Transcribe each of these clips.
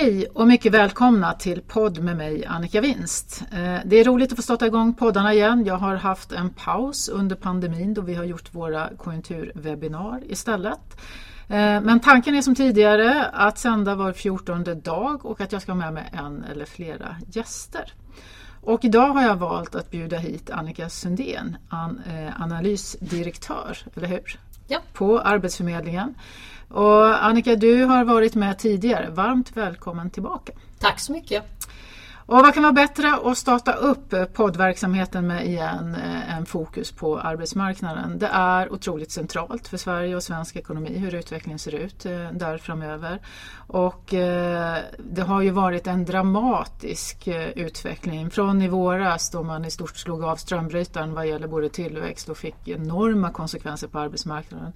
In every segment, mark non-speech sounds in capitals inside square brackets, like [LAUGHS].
Hej och mycket välkomna till podd med mig Annika Winst. Eh, det är roligt att få starta igång poddarna igen. Jag har haft en paus under pandemin då vi har gjort våra konjunkturwebbinar istället. Eh, men tanken är som tidigare att sända var fjortonde dag och att jag ska ha med mig en eller flera gäster. Och idag har jag valt att bjuda hit Annika Sundén, eh, analysdirektör, eller hur? Ja. På Arbetsförmedlingen. Och Annika, du har varit med tidigare. Varmt välkommen tillbaka. Tack så mycket. Och vad kan vara bättre att starta upp eh, poddverksamheten med igen eh, en fokus på arbetsmarknaden. Det är otroligt centralt för Sverige och svensk ekonomi hur utvecklingen ser ut eh, där framöver. Och det har ju varit en dramatisk utveckling från i våras då man i stort slog av strömbrytaren vad gäller både tillväxt och fick enorma konsekvenser på arbetsmarknaden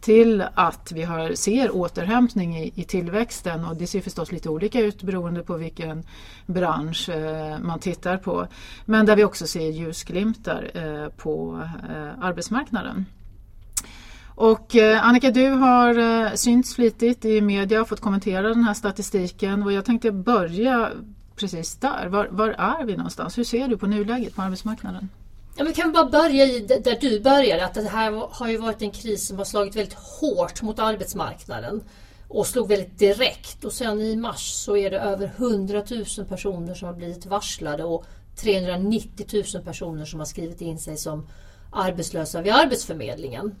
till att vi har, ser återhämtning i, i tillväxten och det ser förstås lite olika ut beroende på vilken bransch bransch eh, man tittar på. Men där vi också ser ljusglimtar eh, på eh, arbetsmarknaden. Och Annika, du har synts flitigt i media och fått kommentera den här statistiken och jag tänkte börja precis där. Var, var är vi någonstans? Hur ser du på nuläget på arbetsmarknaden? Ja, men kan vi bara börja i där du började? Att det här har ju varit en kris som har slagit väldigt hårt mot arbetsmarknaden och slog väldigt direkt. Och sen i mars så är det över 100 000 personer som har blivit varslade och 390 000 personer som har skrivit in sig som arbetslösa vid Arbetsförmedlingen.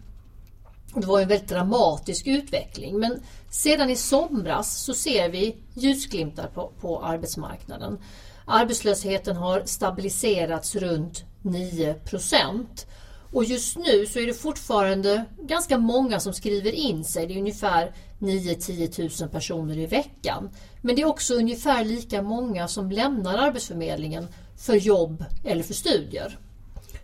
Det var en väldigt dramatisk utveckling men sedan i somras så ser vi ljusglimtar på, på arbetsmarknaden. Arbetslösheten har stabiliserats runt 9 Och just nu så är det fortfarande ganska många som skriver in sig. Det är ungefär 9-10 000 personer i veckan. Men det är också ungefär lika många som lämnar Arbetsförmedlingen för jobb eller för studier.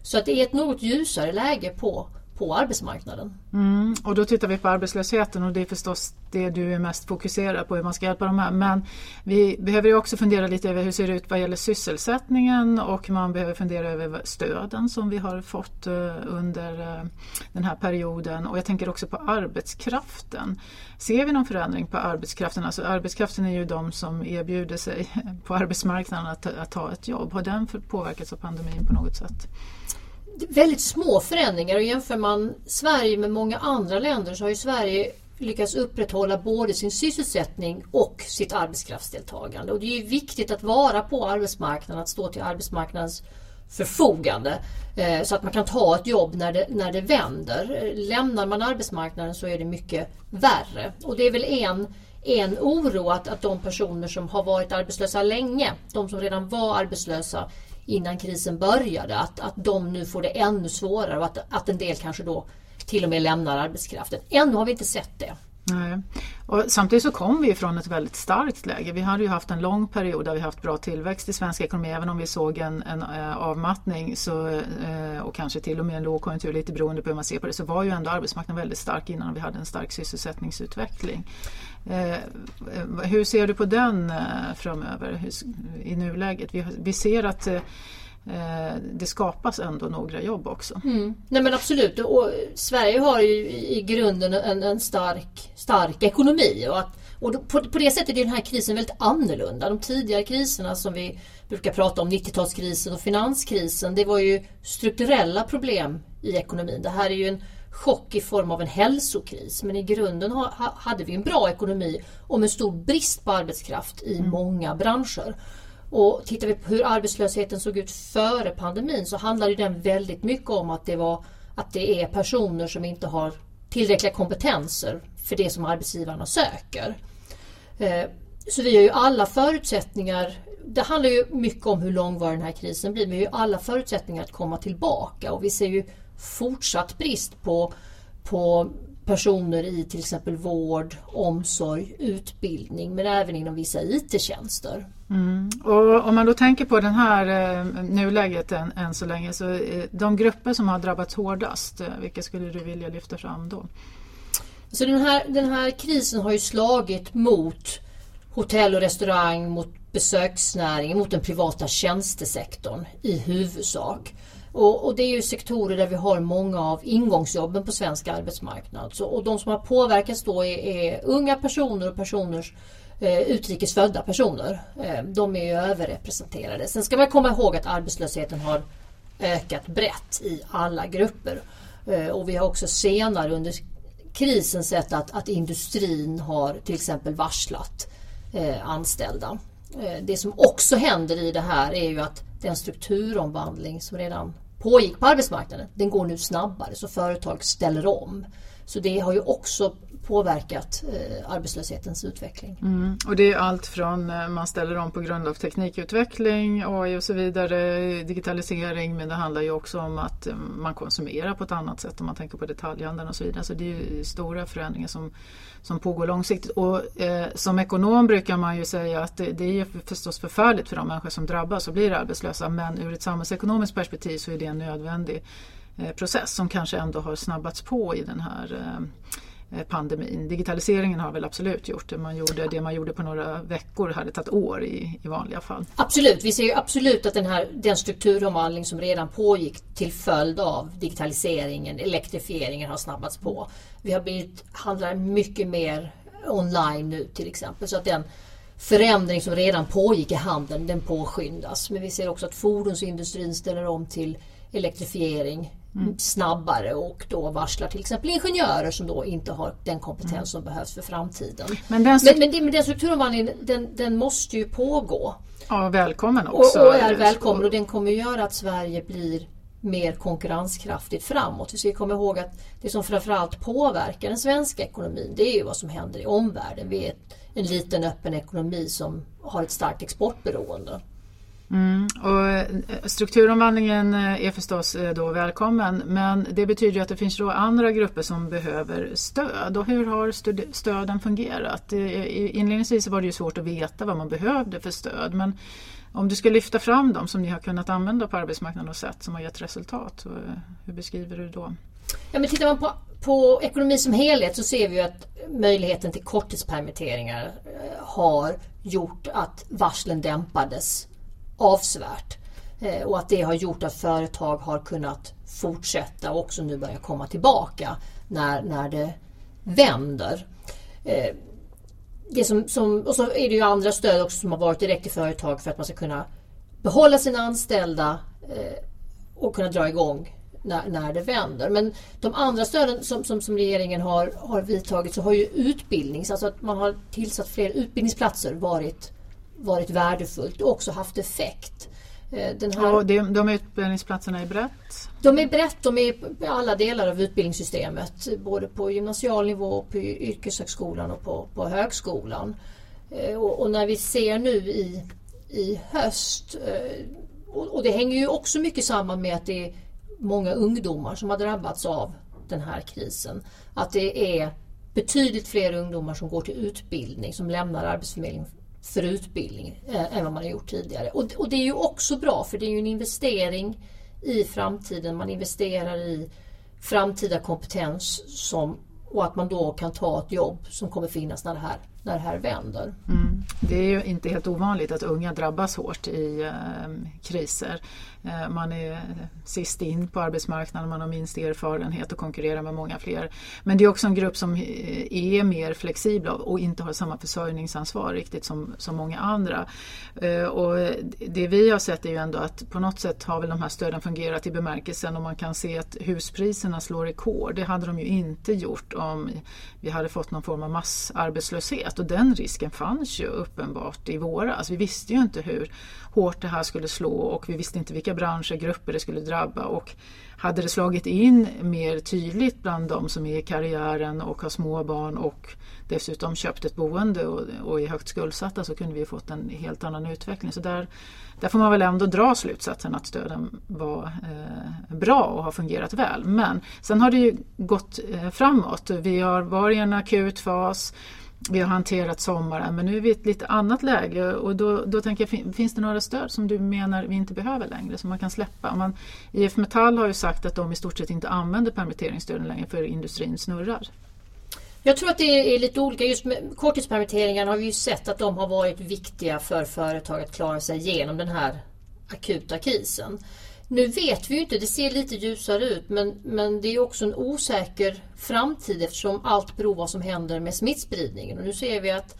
Så att det är ett något ljusare läge på på arbetsmarknaden. Mm, och då tittar vi på arbetslösheten och det är förstås det du är mest fokuserad på, hur man ska hjälpa de här. Men vi behöver ju också fundera lite över hur det ser ut vad gäller sysselsättningen och man behöver fundera över stöden som vi har fått eh, under eh, den här perioden. Och jag tänker också på arbetskraften. Ser vi någon förändring på arbetskraften? Alltså arbetskraften är ju de som erbjuder sig [LAUGHS] på arbetsmarknaden att, att ta ett jobb. Har den påverkats av pandemin på något sätt? Väldigt små förändringar och jämför man Sverige med många andra länder så har ju Sverige lyckats upprätthålla både sin sysselsättning och sitt arbetskraftsdeltagande. Och det är viktigt att vara på arbetsmarknaden, att stå till arbetsmarknadens förfogande eh, så att man kan ta ett jobb när det, när det vänder. Lämnar man arbetsmarknaden så är det mycket värre. Och det är väl en, en oro att, att de personer som har varit arbetslösa länge, de som redan var arbetslösa, innan krisen började. Att, att de nu får det ännu svårare och att, att en del kanske då till och med lämnar arbetskraften. Ännu har vi inte sett det. Nej. Och samtidigt så kom vi från ett väldigt starkt läge. Vi hade ju haft en lång period där vi haft bra tillväxt i svensk ekonomi. Även om vi såg en, en eh, avmattning så, eh, och kanske till och med en lågkonjunktur lite beroende på hur man ser på det så var ju ändå arbetsmarknaden väldigt stark innan vi hade en stark sysselsättningsutveckling. Eh, hur ser du på den eh, framöver hur, i nuläget? Vi, vi ser att eh, eh, det skapas ändå några jobb också. Mm. Nej men absolut och Sverige har ju i grunden en, en stark, stark ekonomi och, att, och på, på det sättet är den här krisen väldigt annorlunda. De tidigare kriserna som vi brukar prata om, 90-talskrisen och finanskrisen, det var ju strukturella problem i ekonomin. Det här är ju en chock i form av en hälsokris men i grunden ha, hade vi en bra ekonomi och med stor brist på arbetskraft i mm. många branscher. Och tittar vi på hur arbetslösheten såg ut före pandemin så handlade den väldigt mycket om att det, var, att det är personer som inte har tillräckliga kompetenser för det som arbetsgivarna söker. Eh, så vi har ju alla förutsättningar, det handlar ju mycket om hur långvarig den här krisen blir, men vi har ju alla förutsättningar att komma tillbaka och vi ser ju fortsatt brist på, på personer i till exempel vård, omsorg, utbildning men även inom vissa IT-tjänster. Mm. Och om man då tänker på den här eh, nuläget än, än så länge så eh, de grupper som har drabbats hårdast, eh, vilka skulle du vilja lyfta fram då? Så den, här, den här krisen har ju slagit mot hotell och restaurang, mot besöksnäringen, mot den privata tjänstesektorn i huvudsak. Och, och, det är ju sektorer där vi har många av ingångsjobben på svensk arbetsmarknad. Så, och de som har påverkats då är, är unga personer och personers eh, utrikesfödda personer. Eh, de är ju överrepresenterade. Sen ska man komma ihåg att arbetslösheten har ökat brett i alla grupper. Eh, och vi har också senare under krisen sett att, att industrin har till exempel varslat eh, anställda. Eh, det som också händer i det här är ju att den strukturomvandling som redan pågick på arbetsmarknaden, den går nu snabbare så företag ställer om. Så det har ju också påverkat eh, arbetslöshetens utveckling. Mm. Och det är allt från eh, man ställer om på grund av teknikutveckling, AI och så vidare, digitalisering men det handlar ju också om att eh, man konsumerar på ett annat sätt om man tänker på detaljhandeln och så vidare. Så det är ju stora förändringar som, som pågår långsiktigt. Och eh, som ekonom brukar man ju säga att det, det är förstås förfärligt för de människor som drabbas och blir arbetslösa men ur ett samhällsekonomiskt perspektiv så är det en nödvändig eh, process som kanske ändå har snabbats på i den här Eh, Eh, pandemin. Digitaliseringen har väl absolut gjort det. Man gjorde, det man gjorde på några veckor hade tagit år i, i vanliga fall. Absolut, vi ser ju absolut att den, här, den strukturomvandling som redan pågick till följd av digitaliseringen, elektrifieringen har snabbats på. Vi har blivit, handlar mycket mer online nu till exempel. Så att den förändring som redan pågick i handeln den påskyndas. Men vi ser också att fordonsindustrin ställer om till elektrifiering mm. snabbare och då varslar till exempel ingenjörer som då inte har den kompetens mm. som behövs för framtiden. Men den, men, men, men den strukturomvandlingen den, den måste ju pågå. Ja, välkommen också. Och, och är välkommen och den kommer göra att Sverige blir mer konkurrenskraftigt framåt. Vi ska komma ihåg att det som framförallt påverkar den svenska ekonomin det är ju vad som händer i omvärlden. Vi är en liten öppen ekonomi som har ett starkt exportberoende. Mm, och eh, strukturomvandlingen eh, är förstås eh, då välkommen men det betyder att det finns då andra grupper som behöver stöd. Och hur har stöden fungerat? Inledningsvis var det ju svårt att veta vad man behövde för stöd men om du ska lyfta fram dem som ni har kunnat använda på arbetsmarknaden och sett som har gett resultat, hur beskriver du då? Ja, men tittar man på, på ekonomi som helhet så ser vi att möjligheten till korttidspermitteringar har gjort att varslen dämpades avsevärt. Eh, och att det har gjort att företag har kunnat fortsätta och också nu börja komma tillbaka när, när det vänder. Eh, det som, som, och så är det ju andra stöd också som har varit direkt till företag för att man ska kunna behålla sina anställda eh, och kunna dra igång när, när det vänder. Men de andra stöden som, som, som regeringen har, har vidtagit så har ju utbildning, alltså att man har tillsatt fler utbildningsplatser varit varit värdefullt och också haft effekt. Eh, den här, och de, de utbildningsplatserna är brett? De är brett, de är i alla delar av utbildningssystemet. Både på gymnasial nivå, på yrkeshögskolan och på, på högskolan. Eh, och, och, när vi ser nu i, i höst, eh, och, och det hänger ju också mycket samman med att det är många ungdomar som har drabbats av den här krisen. Att det är betydligt fler ungdomar som går till utbildning, som lämnar Arbetsförmedlingen för utbildning eh, än vad man har gjort tidigare. Och, och det är ju också bra för det är ju en investering i framtiden. Man investerar i framtida kompetens som, och att man då kan ta ett jobb som kommer finnas när det här, när det här vänder. Mm. Det är ju inte helt ovanligt att unga drabbas hårt i eh, kriser. Eh, man är sist in på arbetsmarknaden, man har minst erfarenhet och konkurrerar med många fler. Men det är också en grupp som eh, är mer flexibla och inte har samma försörjningsansvar riktigt som, som många andra. Eh, och det vi har sett är ju ändå att på något sätt har väl de här stöden fungerat i bemärkelsen och man kan se att huspriserna slår rekord. Det hade de ju inte gjort om vi hade fått någon form av massarbetslöshet och den risken fanns ju uppenbart i våras. Vi visste ju inte hur hårt det här skulle slå och vi visste inte vilka branscher, grupper det skulle drabba. Och hade det slagit in mer tydligt bland de som är i karriären och har små barn och dessutom köpt ett boende och, och är högt skuldsatta så kunde vi fått en helt annan utveckling. Så där, där får man väl ändå dra slutsatsen att stöden var eh, bra och har fungerat väl. Men sen har det ju gått eh, framåt. Vi har varit i en akut fas vi har hanterat sommaren men nu är vi i ett lite annat läge och då, då tänker jag, finns det några stöd som du menar vi inte behöver längre som man kan släppa? Man, IF Metall har ju sagt att de i stort sett inte använder permitteringsstöden längre för industrin snurrar. Jag tror att det är lite olika. Just med korttidspermitteringarna har vi ju sett att de har varit viktiga för företag att klara sig igenom den här akuta krisen. Nu vet vi ju inte, det ser lite ljusare ut men, men det är också en osäker framtid eftersom allt beror på vad som händer med smittspridningen. Och nu ser vi att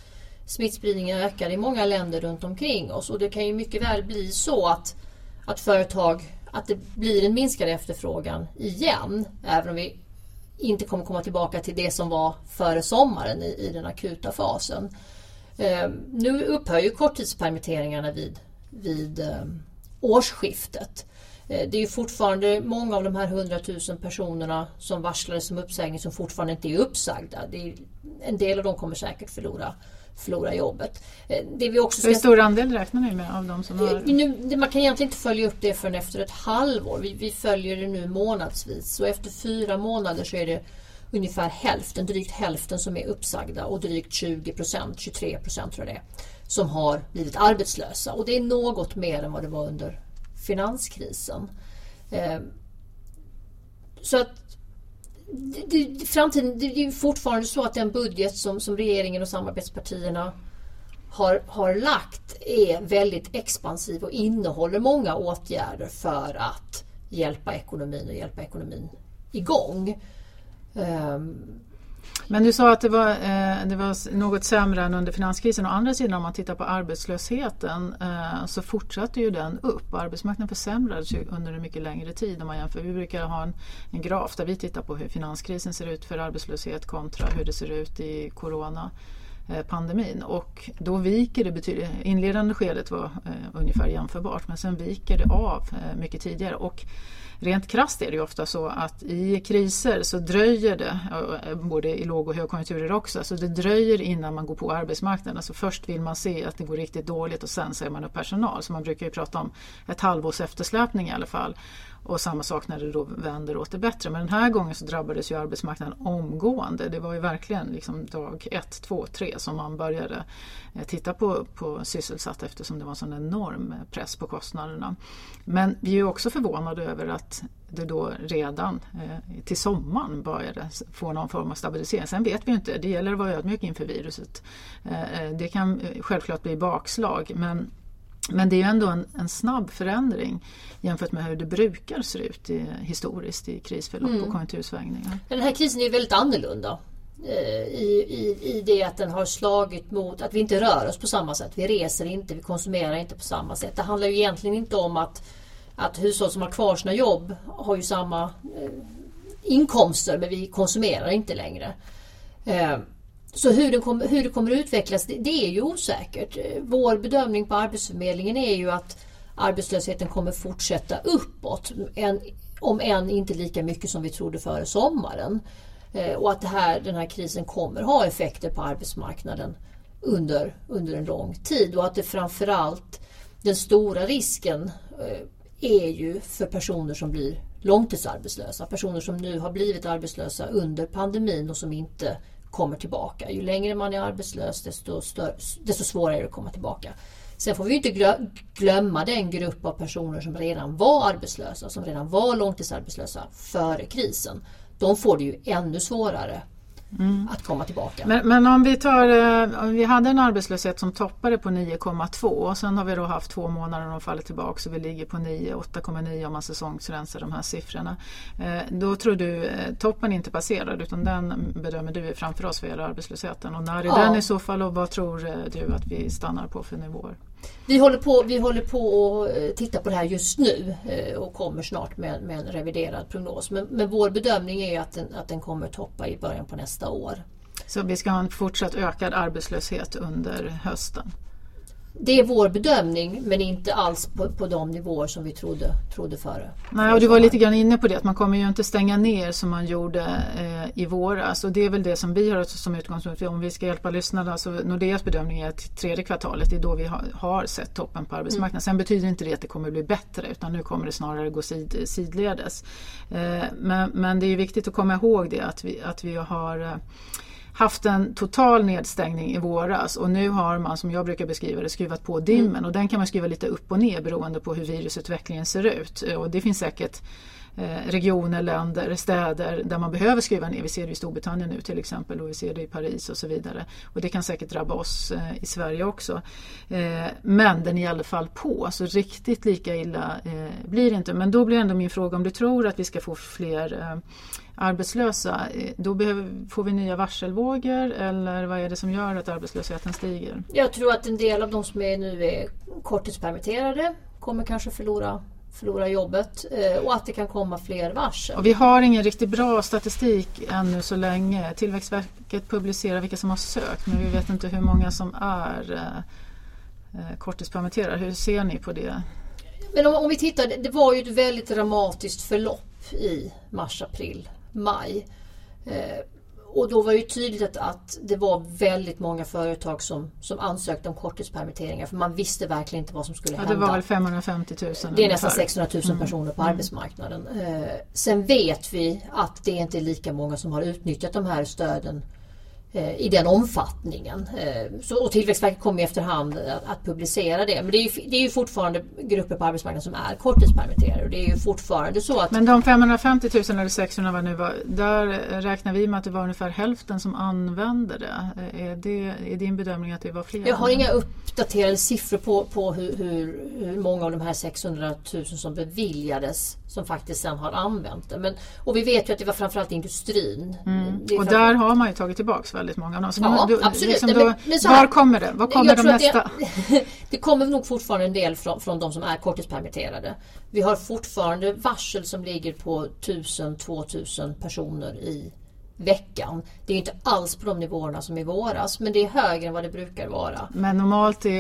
smittspridningen ökar i många länder runt omkring oss och det kan ju mycket väl bli så att, att företag, att det blir en minskad efterfrågan igen. Även om vi inte kommer komma tillbaka till det som var före sommaren i, i den akuta fasen. Eh, nu upphör ju korttidspermitteringarna vid, vid eh, årsskiftet. Eh, det är fortfarande många av de här 100 000 personerna som varslades om uppsägning som fortfarande inte är uppsagda. Är, en del av dem kommer säkert förlora, förlora jobbet. Eh, det vi också ska... Hur stor andel räknar ni med av de som har... Eh, nu, man kan egentligen inte följa upp det förrän efter ett halvår. Vi, vi följer det nu månadsvis så efter fyra månader så är det ungefär hälften, drygt hälften som är uppsagda och drygt 20 procent, 23 procent tror jag det är, som har blivit arbetslösa. Och det är något mer än vad det var under finanskrisen. Eh, så att det, framtiden, det är fortfarande så att den budget som, som regeringen och samarbetspartierna har, har lagt är väldigt expansiv och innehåller många åtgärder för att hjälpa ekonomin och hjälpa ekonomin igång. Um, men du sa att det var, eh, det var något sämre än under finanskrisen. Å andra sidan om man tittar på arbetslösheten eh, så fortsatte ju den upp. Arbetsmarknaden försämrades ju under en mycket längre tid om man jämför. Vi brukar ha en, en graf där vi tittar på hur finanskrisen ser ut för arbetslöshet kontra hur det ser ut i corona eh, pandemin och då viker det betydligt. Inledande skedet var eh, ungefär jämförbart men sen viker det av eh, mycket tidigare. Och rent krasst är det ju ofta så att i kriser så dröjer det, eh, både i låg och högkonjunkturer också, så det dröjer innan man går på arbetsmarknaden. Alltså först vill man se att det går riktigt dåligt och sen säger man upp personal. Så man brukar ju prata om ett halvårs eftersläpning i alla fall. Och samma sak när det då vänder åt det bättre. Men den här gången så drabbades ju arbetsmarknaden omgående. Det var ju verkligen liksom dag ett, två, tre som man började eh, titta på, på sysselsatta eftersom det var en sån enorm eh, press på kostnaderna. Men vi är ju också förvånade över att det då redan eh, till sommaren började få någon form av stabilisering. Sen vet vi inte, det gäller att vara ödmjuk inför viruset. Eh, eh det kan självklart bli bakslag men men det är ju ändå en, en, snabb förändring jämfört med hur det brukar se ut i, historiskt i krisförlopp mm. och konjunktursvängningar. Den här krisen är väldigt annorlunda i, i, i det att den har slagit mot att vi inte rör oss på samma sätt. Vi reser inte, vi konsumerar inte på samma sätt. Det handlar ju egentligen inte om att, att hushåll som har kvar sina jobb har ju samma eh, inkomster men vi konsumerar inte längre. Eh, så hur, det, kom, hur det kommer att utvecklas det, det, är ju osäkert. Eh, vår bedömning på Arbetsförmedlingen är ju att arbetslösheten kommer fortsätta uppåt. En, om än inte lika mycket som vi trodde före sommaren. Eh, och att det här, den här krisen kommer ha effekter på arbetsmarknaden under, under en lång tid. Och att det framförallt, den stora risken eh, är ju för personer som blir långtidsarbetslösa. Personer som nu har blivit arbetslösa under pandemin och som inte kommer tillbaka. Ju längre man är arbetslös desto, större, desto svårare är det att komma tillbaka. Sen får vi inte glömma den grupp av personer som redan var arbetslösa, som redan var långtidsarbetslösa före krisen. De får det ju ännu svårare Mm. att komma tillbaka. Men, men, om vi tar, eh, vi hade en arbetslöshet som toppade på 9,2 och sen har vi då haft två månader och de faller tillbaka så vi ligger på 9, 8,9 om man säsongsrensar de här siffrorna. Eh, då tror du eh, toppen inte passerad utan den bedömer du är framför oss vad gäller arbetslösheten och när är ja. den i så fall och vad tror du att vi stannar på för nivåer? Vi håller på, vi håller på att eh, titta på det här just nu eh, och kommer snart med, med en reviderad prognos. Men, men vår bedömning är att den, att den kommer toppa i början på nästa år. Så vi ska ha en fortsatt ökad arbetslöshet under hösten? Det är vår bedömning men inte alls på, på de nivåer som vi trodde, trodde före. Nej, och du var lite grann inne på det att man kommer ju inte stänga ner som man gjorde eh, i våras och det är väl det som vi har som utgångspunkt. Om vi ska hjälpa lyssnarna så Nordeas bedömning är att tredje kvartalet är då vi har, har sett toppen på arbetsmarknaden. Mm. Sen betyder inte det att det kommer bli bättre utan nu kommer det snarare gå sid, sidledes. Eh, men, men det är viktigt att komma ihåg det att vi, att vi har eh, haft en total nedstängning i våras och nu har man som jag brukar beskriva det skruvat på dimmen mm. och den kan man skruva lite upp och ner beroende på hur virusutvecklingen ser ut. Och det finns säkert eh, regioner, länder, städer där man behöver skruva ner. Vi ser det i Storbritannien nu till exempel och vi ser det i Paris och så vidare. Och det kan säkert drabba oss eh, i Sverige också. Eh, men den är i alla fall på, så riktigt lika illa eh, blir det inte. Men då blir ändå min fråga om du tror att vi ska få fler eh, arbetslösa, eh, då behöver, får vi nya varselvågor eller vad är det som gör att arbetslösheten stiger? Jag tror att en del av de som är nu är korttidspermitterade kommer kanske förlora förlora jobbet eh, och att det kan komma fler varsel. Och vi har ingen riktigt bra statistik ännu så länge. Tillväxtverket publicerar vilka som har sökt men vi vet inte hur många som är eh, korttidspermitterade. Hur ser ni på det? Men om, om vi tittar, det var ju ett väldigt dramatiskt förlopp i mars, april maj. Eh, och då var det tydligt att, att, det var väldigt många företag som, som ansökte om korttidspermitteringar för man visste verkligen inte vad som skulle hända. Ja, det var väl 550 000? Det är nästan 600 000 mm. personer på mm. arbetsmarknaden. Eh, sen vet vi att det inte är lika många som har utnyttjat de här stöden i den omfattningen. Eh, så, och Tillväxtverket kommer efterhand att, att publicera det. Men det är, ju, det är ju fortfarande grupper på arbetsmarknaden som är korttidspermitterade. Och det är ju fortfarande så att... Men de 550 000 eller 600 vad nu var, där räknar vi med att det var ungefär hälften som använde det. Är, det, är din bedömning att det var fler? Jag har inga uppdaterade siffror på, på hur, hur, hur många av de här 600 000 som beviljades som faktiskt sen har använt det. Men, och vi vet ju att det var framförallt industrin. Mm. Och där har man ju tagit tillbaka väldigt många av dem. ja, du, absolut. Liksom då, men, men var kommer det? Var kommer de nästa? Det, [LAUGHS] det, kommer nog fortfarande en del från, från de som är korttidspermitterade. Vi har fortfarande varsel som ligger på 1000-2000 personer i veckan. Det är inte alls på de nivåerna som i våras men det är högre än vad det brukar vara. Men normalt är,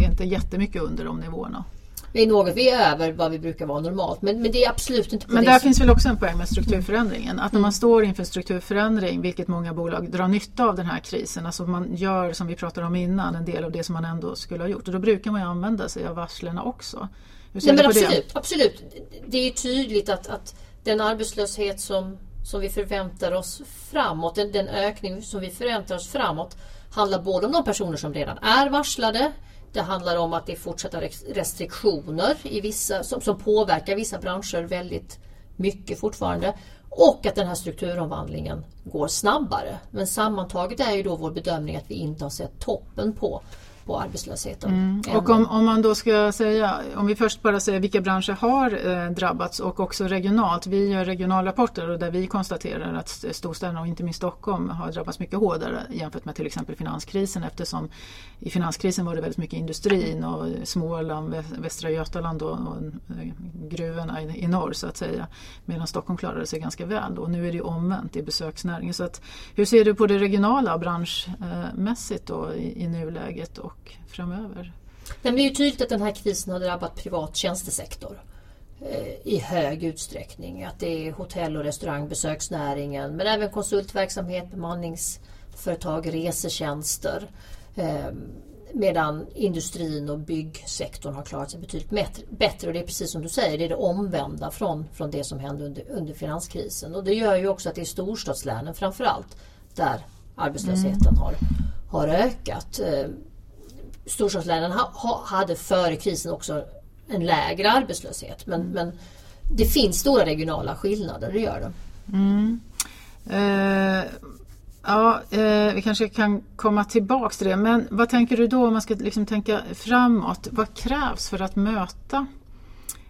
är inte jättemycket under de nivåerna. Det är något vi är över vad vi brukar vara normalt. Men, men det är absolut inte på Men där finns väl också en poäng med strukturförändringen. Att när man står inför strukturförändring, vilket många bolag drar nytta av den här krisen, alltså man gör som vi pratade om innan, en del av det som man ändå skulle ha gjort. Och då brukar man ju använda sig av varslen också. Nej, men absolut, det? absolut. Det är tydligt att, att den arbetslöshet som, som vi förväntar oss framåt, den, den ökning som vi förväntar oss framåt handlar både om de personer som redan är varslade det handlar om att det är fortsatta restriktioner i vissa, som, som påverkar vissa branscher väldigt mycket fortfarande. Och att den här strukturomvandlingen går snabbare. Men sammantaget är ju då vår bedömning att vi inte har sett toppen på på arbetslösheten. Mm. Och om, om man då ska säga, om vi först bara säger vilka branscher har eh, drabbats och också regionalt. Vi gör regionalrapporter och där vi konstaterar att storstäderna och inte minst Stockholm har drabbats mycket hårdare jämfört med till exempel finanskrisen eftersom i finanskrisen var det väldigt mycket industrin och Småland, Västra Götaland och, och eh, gruvorna i, i norr så att säga. Medan Stockholm klarade sig ganska väl och nu är det omvänt i besöksnäringen. Så att, hur ser du på det regionala branschmässigt då i, i nuläget? Och och framöver. Det är ju tydligt att den här krisen har drabbat privat tjänstesektor eh, i hög utsträckning. Att det är hotell och restaurang, besöksnäringen men även konsultverksamhet, bemanningsföretag, resetjänster. Eh, medan industrin och byggsektorn har klarat sig betydligt bättre. Och det är precis som du säger, det är det omvända från, från det som hände under, under finanskrisen. Och det gör ju också att det är storstadslänen framförallt där arbetslösheten mm. har, har ökat. Storstadslänen ha, hade före krisen också en lägre arbetslöshet. Men, mm. men det finns stora regionala skillnader, det gör det. Mm. Eh, ja, eh, vi kanske kan komma tillbaks till det. Men vad tänker du då om man ska liksom tänka framåt? Vad krävs för att möta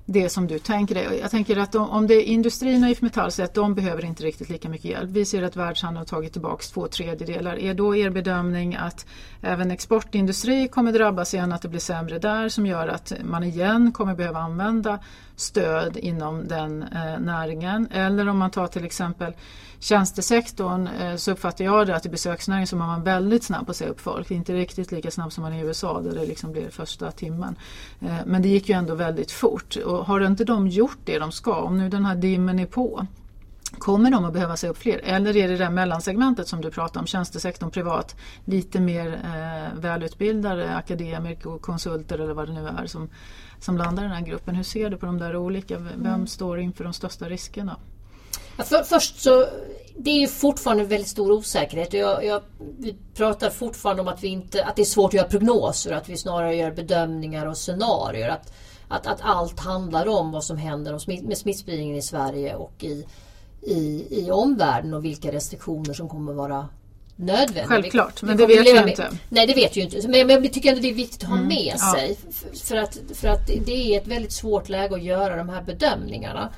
det som du tänker dig. Jag tänker att de, om det är industrin och IF Metall säger att de behöver inte riktigt lika mycket hjälp. Vi ser att världshandeln har tagit tillbaka två tredjedelar. Är då er bedömning att även exportindustri kommer drabbas igen, att det blir sämre där som gör att man igen kommer behöva använda stöd inom den eh, näringen? Eller om man tar till exempel tjänstesektorn eh, så uppfattar jag det att i besöksnäringen så är man väldigt snabb på att säga upp folk. Inte riktigt lika snabb som man är i USA där det liksom blir första timmen. Eh, men det gick ju ändå väldigt fort. Och har inte de gjort det de ska, om nu den här dimmen är på Kommer de att behöva säga upp fler? Eller är det det mellansegmentet som du pratar om, tjänstesektorn privat, lite mer eh, välutbildade akademiker och konsulter eller vad det nu är som, som landar i den här gruppen. Hur ser du på de där olika? Vem mm. står inför de största riskerna? För, först så, det är ju fortfarande väldigt stor osäkerhet. Jag, jag, vi pratar fortfarande om att, vi inte, att det är svårt att göra prognoser, att vi snarare gör bedömningar och scenarier. Att, att, att allt handlar om vad som händer med smittspridningen i Sverige och i, i, i omvärlden och vilka restriktioner som kommer vara nödvändiga. Självklart, men det vet vi inte. Nej, det vet ju inte. Men jag tycker ändå det är viktigt att ha mm, med ja. sig. För att, för att det är ett väldigt svårt läge att göra de här bedömningarna.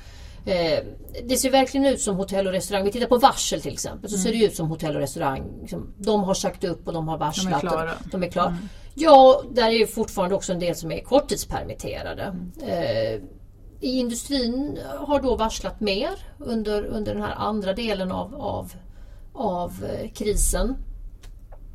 Eh, det ser verkligen ut som hotell och restaurang. Vi tittar på varsel till exempel. Så mm. ser det ut som hotell och restaurang. Liksom, de har sagt upp och de har varslat. De är klara. De är klara. Mm. Ja, där är fortfarande också en del som är korttidspermitterade. Mm. Eh, I industrin har då varslat mer under, under den här andra delen av, av, av eh, krisen.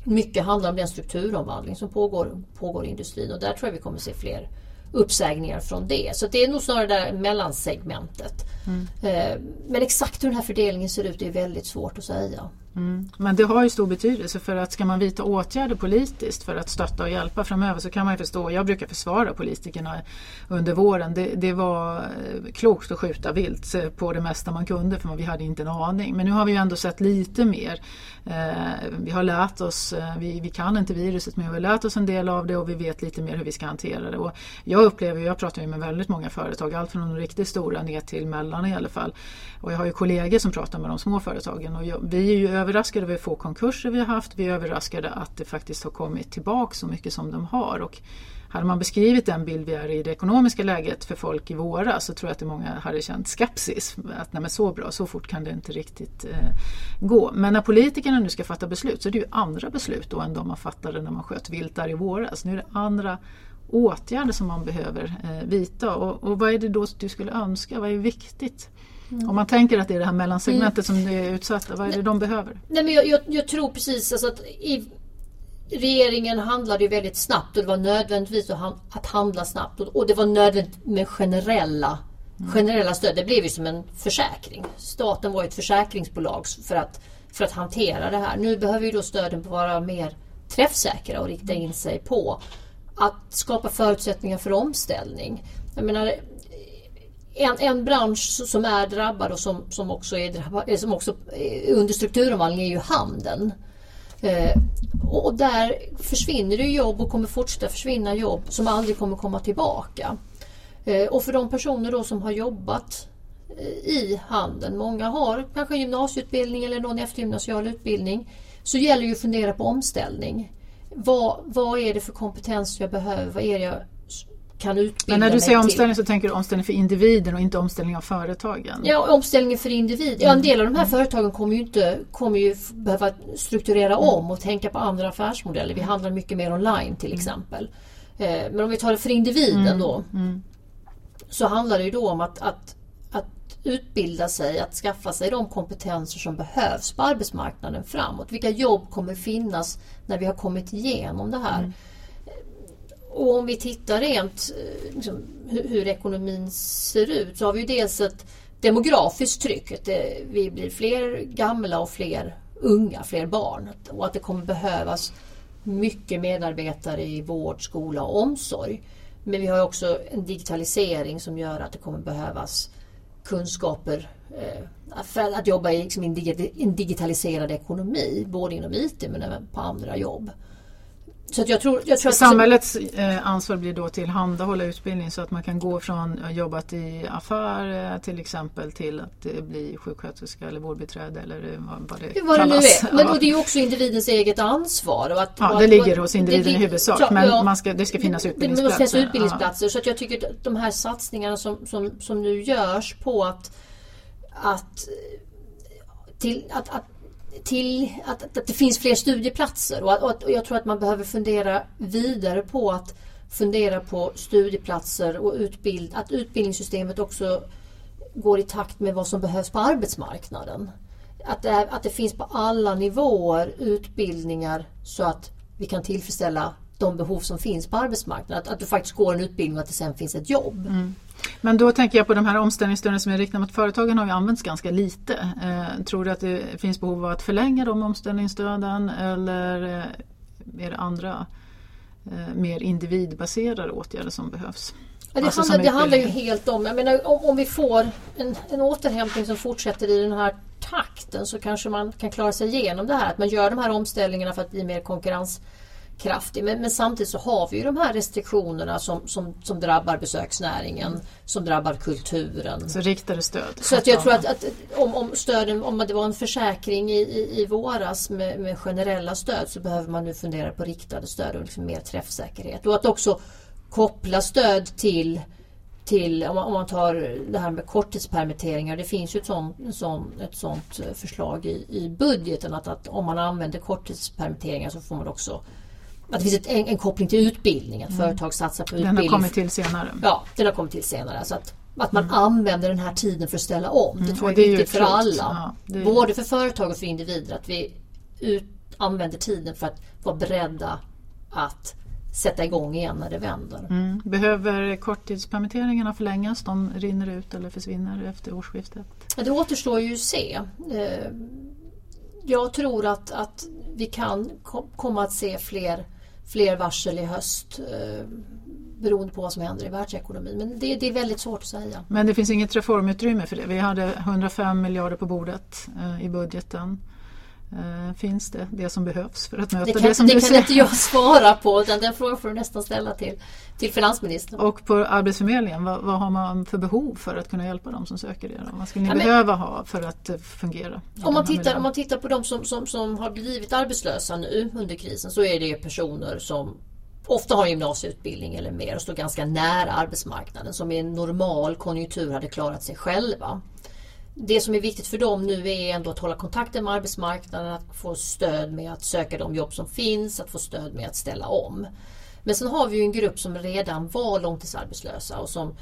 Mycket handlar om den strukturomvandling som pågår, pågår i industrin och där tror jag vi kommer se fler uppsägningar från det. Så det är nog snarare det där mellansegmentet. Mm. Eh, men exakt hur den här fördelningen ser ut är väldigt svårt att säga. Mm. Men det har ju stor betydelse för att ska man vidta åtgärder politiskt för att stötta och hjälpa framöver så kan man ju förstå, jag brukar försvara politikerna under våren, det, det var eh, klokt att skjuta vilt eh, på det mesta man kunde för vi hade inte en aning. Men nu har vi ju ändå sett lite mer. Eh, vi har lärt oss, vi, vi kan inte viruset men vi har lärt oss en del av det och vi vet lite mer hur vi ska hantera det. Och jag upplever, jag pratar ju med väldigt många företag, allt från de riktigt stora ner till mellan i alla fall. Och jag har ju kollegor som pratar med de små företagen och jag, vi är ju överraskade över hur få konkurser vi har haft. Vi är överraskade att det faktiskt har kommit tillbaka så mycket som de har. Och hade man beskrivit den bild vi är i det ekonomiska läget för folk i våras så tror jag att det många hade känt skepsis. Att nej så bra, så fort kan det inte riktigt eh, gå. Men när politikerna nu ska fatta beslut så är det ju andra beslut då än de man fattade när man sköt vilt där i våras. Nu är det andra åtgärder som man behöver eh, vidta. Och, och vad är det då du skulle önska? Vad är viktigt? Mm. Om man tänker att det är det här mellansegmentet mm. som är utsatta, vad är det de behöver? Nej, men jag, jag, jag tror precis alltså att i, regeringen handlade ju väldigt snabbt och det var nödvändigtvis att handla snabbt och, det var nödvändigt med generella mm. generella stöd. Det blev ju som en försäkring. Staten var ett försäkringsbolag för att, för att hantera det här. Nu behöver ju då stöden vara mer träffsäkra och rikta in sig på att skapa förutsättningar för omställning. Jag menar, en, en bransch som är drabbad och som, som också är drabbad, eh, som också eh, under strukturomvandling är ju handeln. Eh, och där försvinner det jobb och kommer fortsätta försvinna jobb som aldrig kommer komma tillbaka. Eh, och för de personer då som har jobbat eh, i handeln, många har kanske gymnasieutbildning eller någon eftergymnasial utbildning, så gäller det att fundera på omställning. Vad, vad är det för kompetens jag behöver? Vad är det jag kan utbilda Men när du säger omställning så tänker du omställning för individen och inte omställning av företagen? Ja, omställning för individ. Ja, en del av de här företagen kommer ju, inte, kommer ju behöva strukturera mm. om och tänka på andra affärsmodeller. Vi handlar mycket mer online till mm. exempel. Mm. Men om vi tar det för individen mm. då. Mm. Så handlar det ju då om att, att, att utbilda sig, att skaffa sig de kompetenser som behövs på arbetsmarknaden framåt. Vilka jobb kommer finnas när vi har kommit igenom det här? Och om vi tittar rent eh, liksom, hur, hur, ekonomin ser ut så har vi ju dels ett demografiskt tryck. Att det, vi blir fler gamla och fler unga, fler barn. Och att det kommer behövas mycket medarbetare i vård, skola och omsorg. Men vi har också en digitalisering som gör att det kommer behövas kunskaper eh, för att jobba i liksom, en digitaliserad ekonomi, både inom IT men även på andra jobb. Så jag tror, jag tror Samhällets eh, ansvar blir då tillhandahålla utbildning så att man kan gå från att jobbat i affär eh, till exempel till att eh, bli sjuksköterska eller vårdbiträde eller vad, det, det vad kallas. Det nu är. Men ja. det är också individens eget ansvar. Och att, ja, det ligger hos individen i huvudsak ja, men man ska, det ska finnas utbildningsplatser. Det måste finnas utbildningsplatser. Så att jag tycker att de här satsningarna som, som, som nu görs på att, att till, att, att till att, att, det finns fler studieplatser och, att, och jag tror att man behöver fundera vidare på att fundera på studieplatser och utbild, att utbildningssystemet också går i takt med vad som behövs på arbetsmarknaden. Att det, att det finns på alla nivåer utbildningar så att vi kan tillfredsställa de behov som finns på arbetsmarknaden. Att, att du faktiskt går en utbildning och att det sen finns ett jobb. Mm. Men då tänker jag på de här omställningsstöden som är riktade mot företagen har ju använts ganska lite. Eh, tror du att det finns behov av att förlänga de omställningsstöden eller eh, är det andra eh, mer individbaserade åtgärder som behövs? Ja, det, alltså handlar, det handlar ju helt om, jag menar, om, om vi får en, en återhämtning som fortsätter i den här takten så kanske man kan klara sig igenom det här. Att man gör de här omställningarna för att bli mer konkurrens kraftig. Men, men, samtidigt så har vi ju de här restriktionerna som, som, som drabbar besöksnäringen, som drabbar kulturen. Så riktade stöd. Så att jag tror att, att, om, om stöden, om det var en försäkring i, i, i våras med, med, generella stöd så behöver man nu fundera på riktade stöd och liksom mer träffsäkerhet. Och att också koppla stöd till till, om man, om man tar det här med korttidspermitteringar, det finns ju ett sånt, sån, ett sånt förslag i, i budgeten att, att om man använder korttidspermitteringar så får man också att det finns ett, en, en koppling till utbildning, att mm. företag satsar på utbildning. Den har kommit till senare. Ja, den har kommit till senare. Så att, att man mm. använder den här tiden för att ställa om. Det mm. tror jag är viktigt för alla. Ja, är... Både för företag och för individer. Att vi ut, använder tiden för att vara beredda att sätta igång igen när det vänder. Mm. Behöver korttidspermitteringarna förlängas? De rinner ut eller försvinner efter årsskiftet? Det återstår ju att se. Eh, jag tror att, att vi kan komma att se fler, fler varsel i höst eh, beroende på vad som händer i världsekonomin. Men det, det, är väldigt svårt att säga. Men det finns inget reformutrymme för det? Vi hade 105 miljarder på bordet eh, i budgeten. Uh, finns det det som behövs för att möta det, kan, det som det du kan säger? inte jag svara på utan den frågan får du nästan ställa till, till finansministern. Och på Arbetsförmedlingen, vad, vad, har man för behov för att kunna hjälpa dem som söker det? Vad skulle ni ja, behöva ha för att uh, fungera? Om man, tittar, om man tittar på de som, som, som har blivit arbetslösa nu under krisen så är det personer som ofta har gymnasieutbildning eller mer och står ganska nära arbetsmarknaden som i en normal konjunktur hade klarat sig själva det som är viktigt för dem nu är ändå att hålla kontakten med arbetsmarknaden, att få stöd med att söka de jobb som finns, att få stöd med att ställa om. Men sen har vi ju en grupp som redan var långtidsarbetslösa och som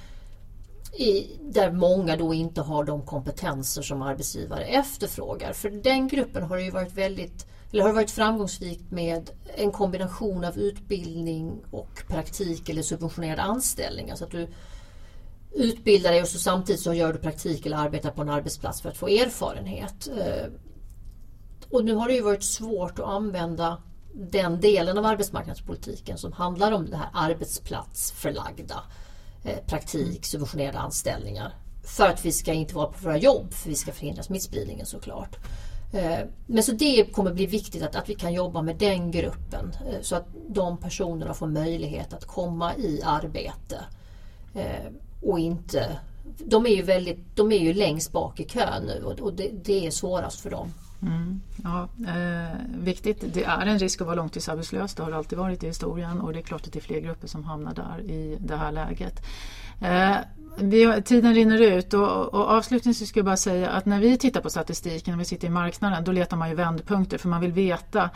i, där många då inte har de kompetenser som arbetsgivare efterfrågar. För den gruppen har det ju varit väldigt eller har varit framgångsrikt med en kombination av utbildning och praktik eller subventionerad anställning. Alltså att du utbilda dig och så samtidigt så gör du praktik eller arbetar på en arbetsplats för att få erfarenhet. Eh, och nu har det ju varit svårt att använda den delen av arbetsmarknadspolitiken som handlar om det här arbetsplatsförlagda eh, praktik, subventionerade anställningar. För att vi ska inte vara på våra jobb, för vi ska förhindra smittspridningen såklart. Eh, men så det kommer bli viktigt att, att vi kan jobba med den gruppen så att de personerna får möjlighet att komma i arbete och inte de är ju, väldigt, de är ju längst bak i kön nu och, och det, det, är svårast för dem. Mm, ja, eh, viktigt. Det är en risk att vara långtidsarbetslös. Det har det alltid varit i historien och det är klart att det är fler grupper som hamnar där i det här läget. Eh, vi, tiden rinner ut och, och avslutningsvis skulle jag bara säga att när vi tittar på statistiken, när vi sitter i marknaden, då letar man ju vändpunkter för man vill veta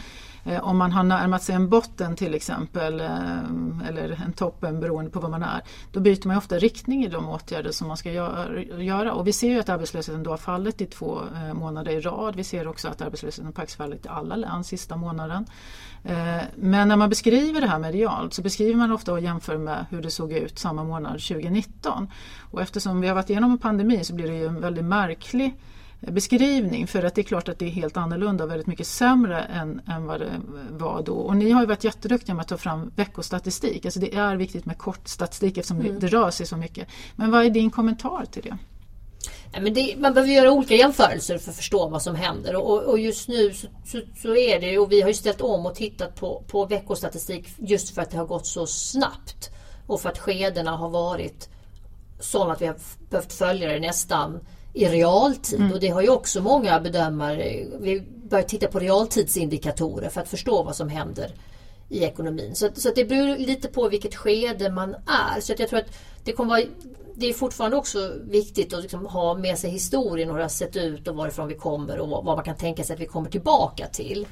eh, om man har närmat sig en botten till exempel eh, eller en toppen beroende på vad man är. Då byter man ofta riktning i de åtgärder som man ska göra och vi ser ju att arbetslösheten då har fallit i två eh, månader i rad. Vi ser också att arbetslösheten har fallit i alla län sista månaden. Eh, men när man beskriver det här medialt så beskriver man ofta och jämför med hur det såg ut samma månad 2019. Och eftersom vi har varit igenom en pandemi så blir det ju en väldigt märklig beskrivning för att det är klart att det är helt annorlunda och väldigt mycket sämre än, än vad det var då. Och ni har ju varit jätteduktiga med att ta fram veckostatistik. Alltså det är viktigt med kort statistik eftersom mm. det rör sig så mycket. Men vad är din kommentar till det? Det, man behöver göra olika jämförelser för att förstå vad som händer och, och just nu så, så, så, är det och vi har ju ställt om och tittat på, på veckostatistik just för att det har gått så snabbt och för att skedena har varit sådana att vi har behövt följa det nästan i realtid mm. och det har ju också många bedömare. Vi börjar titta på realtidsindikatorer för att förstå vad som händer i ekonomin. Så, så det beror lite på vilket skede man är. Så jag tror att det kommer vara det är fortfarande också viktigt att liksom ha med sig historien och hur det har sett ut och varifrån vi kommer och vad man kan tänka sig att vi kommer tillbaka till.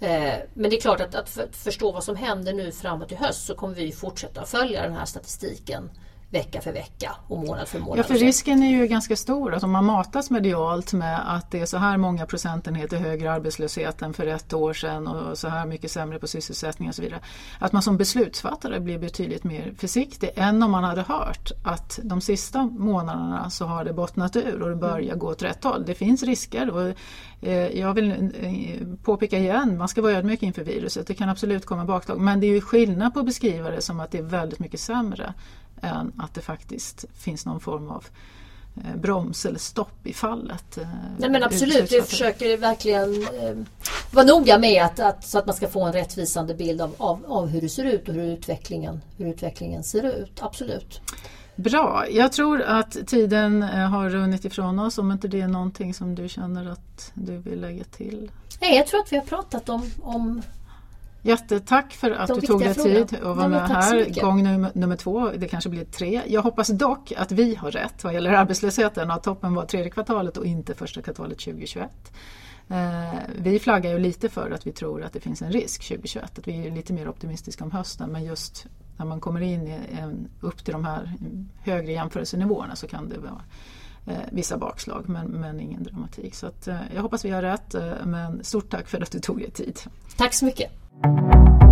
Eh, men det är klart att, att förstå vad som händer nu framåt i höst så kommer vi fortsätta följa den här statistiken vecka för vecka och månad för månad. Ja, för risken är ju ganska stor att om man matas medialt med att det är så här många procentenheter högre arbetslöshet än för ett år sedan och så här mycket sämre på sysselsättning och så vidare. Att man som beslutsfattare blir betydligt mer försiktig än om man hade hört att de sista månaderna så har det bottnat ur och det börjar mm. gå åt rätt håll. Det finns risker och eh, jag vill eh, påpeka igen, man ska vara ödmjuk inför viruset. Det kan absolut komma bakslag men det är ju skillnad på att beskriva det som att det är väldigt mycket sämre än att det faktiskt finns någon form av eh, broms eller stopp i fallet. Eh, Nej men absolut, vi försöker verkligen eh, vara noga med att, att, så att man ska få en rättvisande bild av, av, av hur det ser ut och hur utvecklingen, hur utvecklingen ser ut. Absolut. Bra, jag tror att tiden har runnit ifrån oss om inte det är någonting som du känner att du vill lägga till. Nej, jag tror att vi har pratat om, om Jättetack för att du tog dig tid att vara med här. Gång nummer, nummer två, det kanske blir tre. Jag hoppas dock att vi har rätt vad gäller arbetslösheten och att toppen var tredje kvartalet och inte första kvartalet 2021. Eh, vi flaggar ju lite för att vi tror att det finns en risk 2021, att vi är lite mer optimistiska om hösten men just när man kommer in en, upp till de här högre jämförelsenivåerna så kan det vara eh, vissa bakslag men, men ingen dramatik. Så att, eh, jag hoppas vi har rätt men stort tack för att du tog dig tid. Tack så mycket. Thank you.